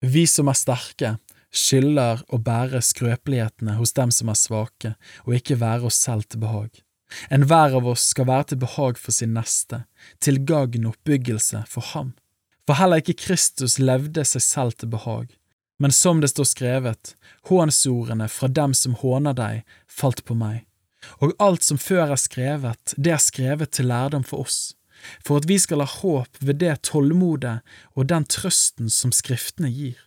Vi som er sterke, skylder å bære skrøpelighetene hos dem som er svake, og ikke være oss selv til behag. Enhver av oss skal være til behag for sin neste, til gagn oppbyggelse for ham. For heller ikke Kristus levde seg selv til behag, men som det står skrevet, hånsordene fra dem som håner deg, falt på meg. Og alt som før er skrevet, det er skrevet til lærdom for oss, for at vi skal ha håp ved det tålmodet og den trøsten som Skriftene gir.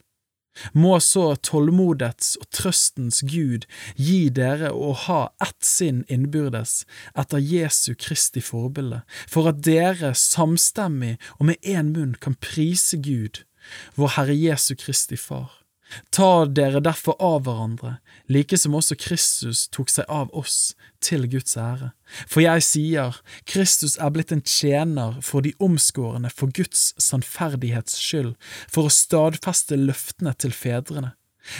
Må så tålmodets og trøstens Gud gi dere å ha ett sinn innbyrdes etter Jesu Kristi forbilde, for at dere samstemmig og med én munn kan prise Gud, vår Herre Jesu Kristi Far. Ta dere derfor av hverandre, like som også Kristus tok seg av oss, til Guds ære. For jeg sier, Kristus er blitt en tjener for de omskårne for Guds sannferdighets skyld, for å stadfeste løftene til fedrene.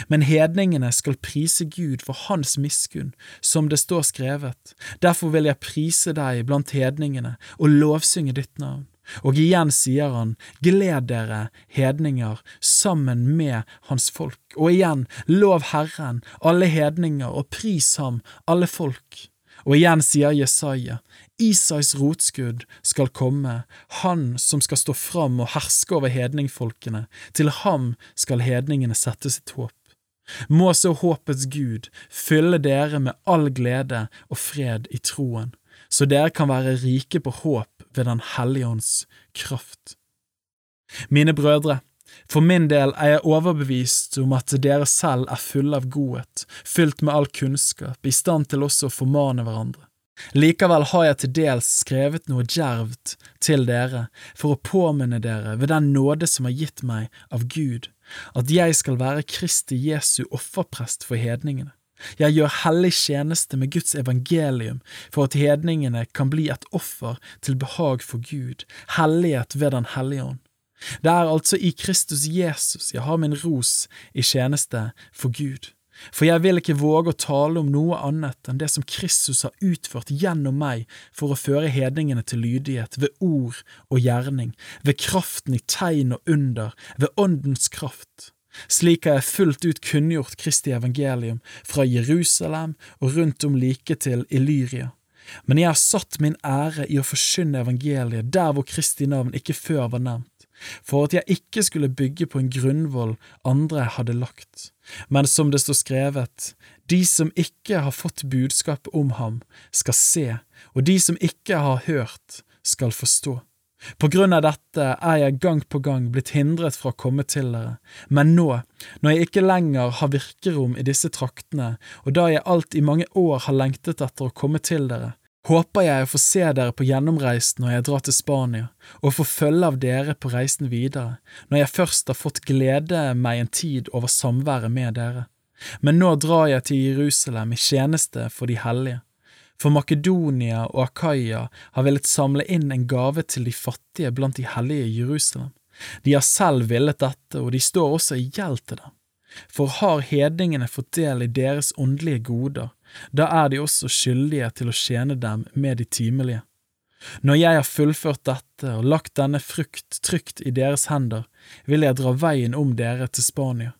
Men hedningene skal prise Gud for hans miskunn, som det står skrevet, derfor vil jeg prise deg blant hedningene og lovsynge ditt navn. Og igjen sier han, gled dere, hedninger, sammen med hans folk. Og igjen, lov Herren, alle hedninger, og pris ham, alle folk. Og igjen sier Jesaja, Isais rotskudd skal komme, han som skal stå fram og herske over hedningfolkene, til ham skal hedningene sette sitt håp. Må så håpets Gud fylle dere med all glede og fred i troen, så dere kan være rike på håp ved Den hellige ånds kraft. Mine brødre, for min del er jeg overbevist om at dere selv er fulle av godhet, fylt med all kunnskap, i stand til også å formane hverandre. Likevel har jeg til dels skrevet noe djervt til dere for å påminne dere ved den nåde som er gitt meg av Gud, at jeg skal være Kristi Jesu offerprest for hedningene. Jeg gjør hellig tjeneste med Guds evangelium for at hedningene kan bli et offer til behag for Gud, hellighet ved Den hellige ånd. Det er altså i Kristus Jesus jeg har min ros i tjeneste for Gud. For jeg vil ikke våge å tale om noe annet enn det som Kristus har utført gjennom meg for å føre hedningene til lydighet ved ord og gjerning, ved kraften i tegn og under, ved Åndens kraft. Slik har jeg fullt ut kunngjort Kristi evangelium fra Jerusalem og rundt om like til Illyria. Men jeg har satt min ære i å forkynne evangeliet der hvor Kristi navn ikke før var nevnt, for at jeg ikke skulle bygge på en grunnvoll andre hadde lagt. Men som det står skrevet, de som ikke har fått budskapet om ham, skal se, og de som ikke har hørt, skal forstå. På grunn av dette er jeg gang på gang blitt hindret fra å komme til dere, men nå, når jeg ikke lenger har virkerom i disse traktene, og da jeg alt i mange år har lengtet etter å komme til dere, håper jeg å få se dere på gjennomreisen når jeg drar til Spania, og få følge av dere på reisen videre, når jeg først har fått glede meg en tid over samværet med dere. Men nå drar jeg til Jerusalem i tjeneste for de hellige for Makedonia og Akaya har villet samle inn en gave til de fattige blant de hellige i Jerusalem. De har selv villet dette, og de står også i gjeld til dem. For har hedningene fått del i deres åndelige goder, da er de også skyldige til å tjene dem med de timelige. Når jeg har fullført dette og lagt denne frukt trygt i deres hender, vil jeg dra veien om dere til Spania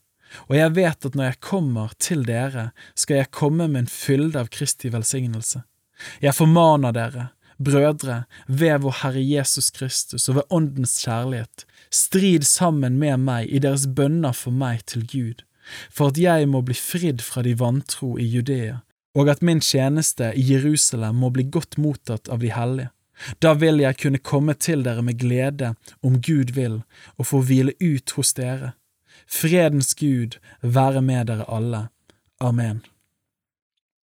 og jeg vet at når jeg kommer til dere, skal jeg komme med en fylde av Kristi velsignelse. Jeg formaner dere, brødre, ved vår Herre Jesus Kristus og ved Åndens kjærlighet, strid sammen med meg i deres bønner for meg til Gud, for at jeg må bli fridd fra de vantro i Judea, og at min tjeneste i Jerusalem må bli godt mottatt av de hellige. Da vil jeg kunne komme til dere med glede, om Gud vil, og få hvile ut hos dere Fredens Gud være med dere alle. Amen.